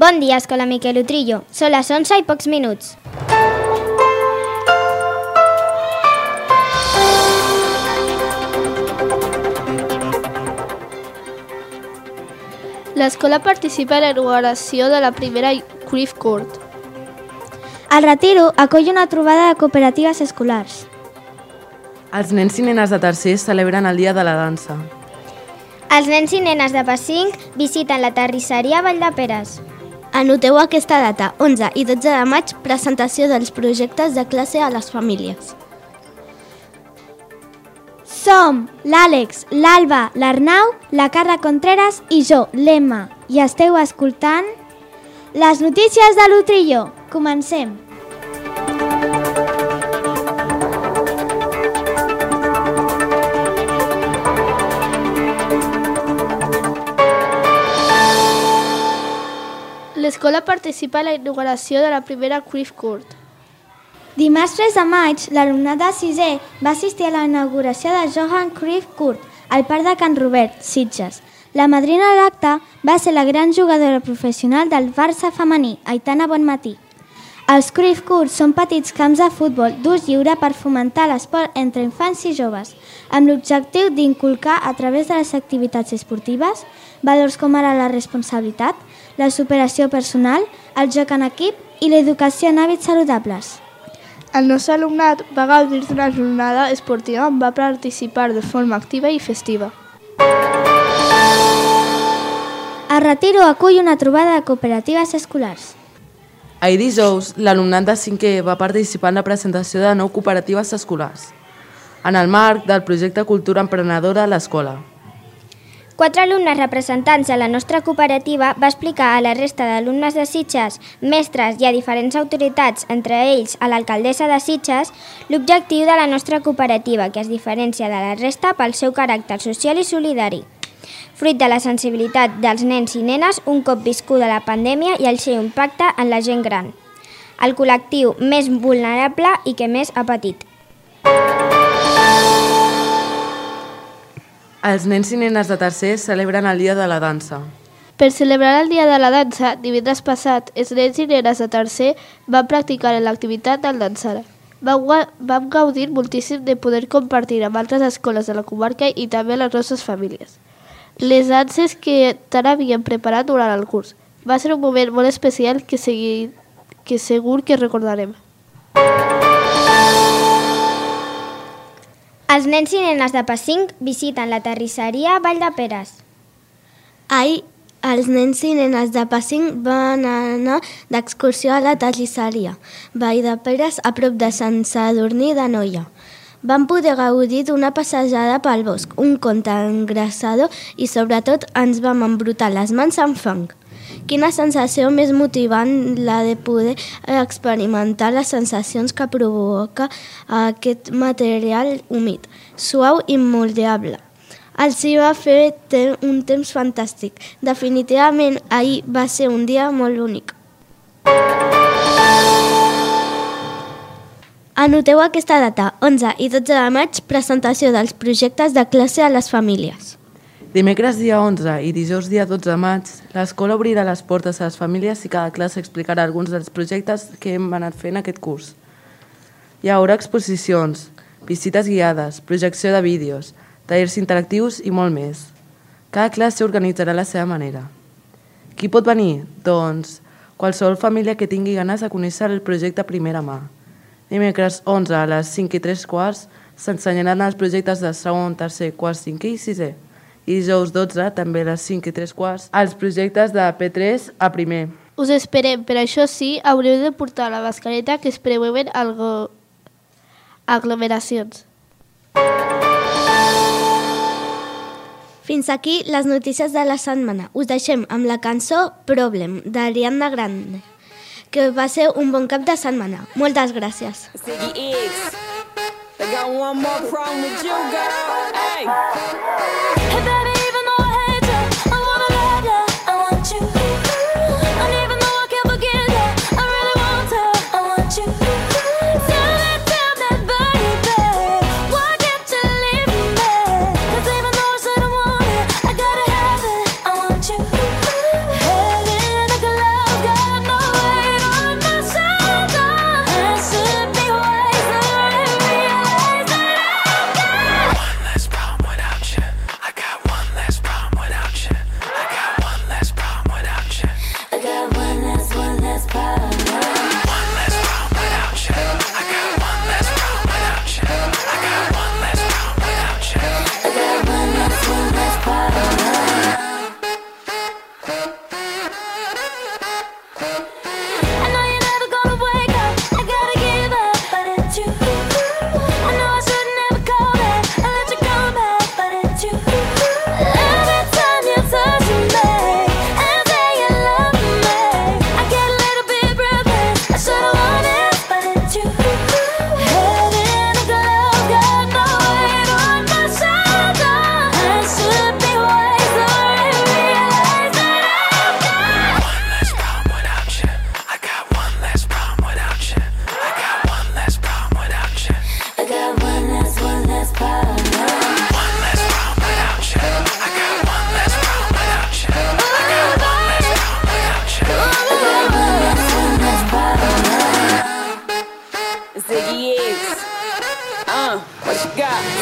Bon dia, Escola Miquel Utrillo. Són les 11 i pocs minuts. L'escola participa en l'inauguració de la primera Cruyff Court. El Retiro acull una trobada de cooperatives escolars. Els nens i nenes de tercer celebren el Dia de la Dansa. Els nens i nenes de Passinc visiten la terrisseria Vall de Peres. Anoteu aquesta data, 11 i 12 de maig, presentació dels projectes de classe a les famílies. Som l'Àlex, l'Alba, l'Arnau, la Carla Contreras i jo, l'Emma. I esteu escoltant les notícies de l'Utrillo. Comencem. L'escola participa en la inauguració de la primera Cruyff Court. Dimarts 3 de maig, l'alumnat de 6è va assistir a la inauguració de Johan Cruyff Court al Parc de Can Robert, Sitges. La madrina de l'acte va ser la gran jugadora professional del Barça femení, Aitana Bonmatí. Els Cruyff Courts són petits camps de futbol d'ús lliure per fomentar l'esport entre infants i joves, amb l'objectiu d'inculcar a través de les activitats esportives valors com ara la responsabilitat, la superació personal, el joc en equip i l'educació en hàbits saludables. El nostre alumnat va gaudir d'una jornada esportiva on va participar de forma activa i festiva. El Retiro acull una trobada de cooperatives escolars. Ahir dijous, l'alumnat de 5è va participar en la presentació de nou cooperatives escolars, en el marc del projecte Cultura Emprenedora a l'Escola. Quatre alumnes representants de la nostra cooperativa va explicar a la resta d'alumnes de Sitges, mestres i a diferents autoritats, entre ells a l'alcaldessa de Sitges, l'objectiu de la nostra cooperativa, que es diferencia de la resta pel seu caràcter social i solidari. Fruit de la sensibilitat dels nens i nenes un cop viscuda la pandèmia i el seu impacte en la gent gran. El col·lectiu més vulnerable i que més ha patit. Els nens i nenes de tercer celebren el Dia de la Dansa. Per celebrar el Dia de la Dansa, divendres passat, els nens i nenes de tercer van practicar l'activitat del dansar. Vam, gaudir moltíssim de poder compartir amb altres escoles de la comarca i també les nostres famílies. Les danses que tant havíem preparat durant el curs. Va ser un moment molt especial que, segui, que segur que recordarem. Els nens i nenes de Passinc visiten la terrisseria Vall de Peres. Ahir, els nens i nenes de Passing van anar d'excursió a la terrisseria, Vall de Peres, a prop de Sant Sadurní de Noia. Van poder gaudir d'una passejada pel bosc, un conte engraçador i sobretot ens vam embrutar les mans amb fang. Quina sensació més motivant la de poder experimentar les sensacions que provoca aquest material humit, suau i moldeable. Els hi va fer un temps fantàstic. Definitivament ahir va ser un dia molt únic. Anoteu aquesta data, 11 i 12 de maig, presentació dels projectes de classe a les famílies. Dimecres dia 11 i dijous dia 12 de maig, l'escola obrirà les portes a les famílies i cada classe explicarà alguns dels projectes que hem anat fent aquest curs. Hi haurà exposicions, visites guiades, projecció de vídeos, tallers interactius i molt més. Cada classe organitzarà la seva manera. Qui pot venir? Doncs qualsevol família que tingui ganes de conèixer el projecte a primera mà. Dimecres 11 a les 5 i 3 quarts s'ensenyaran els projectes de segon, tercer, quart, cinquè i sisè. I dijous 12, també a les 5 i 3 quarts, els projectes de P3 a primer. Us esperem, per això sí, haureu de portar la mascareta que es preveuen algo... aglomeracions. Fins aquí les notícies de la setmana. Us deixem amb la cançó Problem, d'Ariana Grande, que va ser un bon cap de setmana. Moltes gràcies. I got one more problem with you, girl. Hey. Hey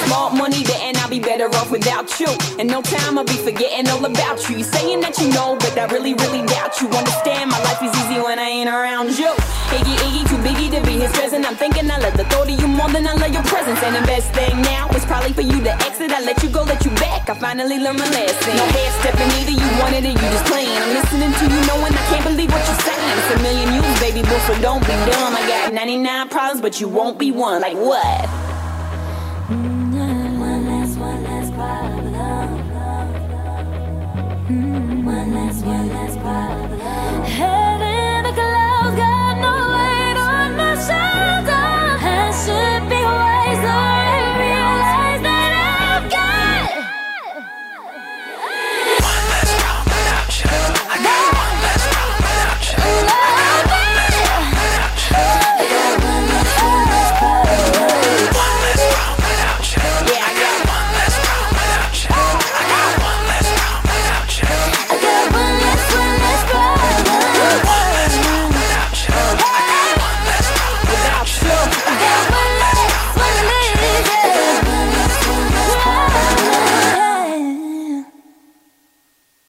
Small money there and I'll be better off without you. And no time I'll be forgetting all about you. You saying that you know, but I really, really doubt you. Understand my life is easy when I ain't around you. Iggy, Iggy, too biggy to be his present. I'm thinking I love the thought of you more than I love your presence. And the best thing now is probably for you to exit. I let you go, let you back. I finally learned my lesson. No hair stepping either, you wanted it, you just playing. I'm listening to you knowing I can't believe what you're saying. It's a million you, baby, boy, so don't be dumb. I got 99 problems, but you won't be one. Like what?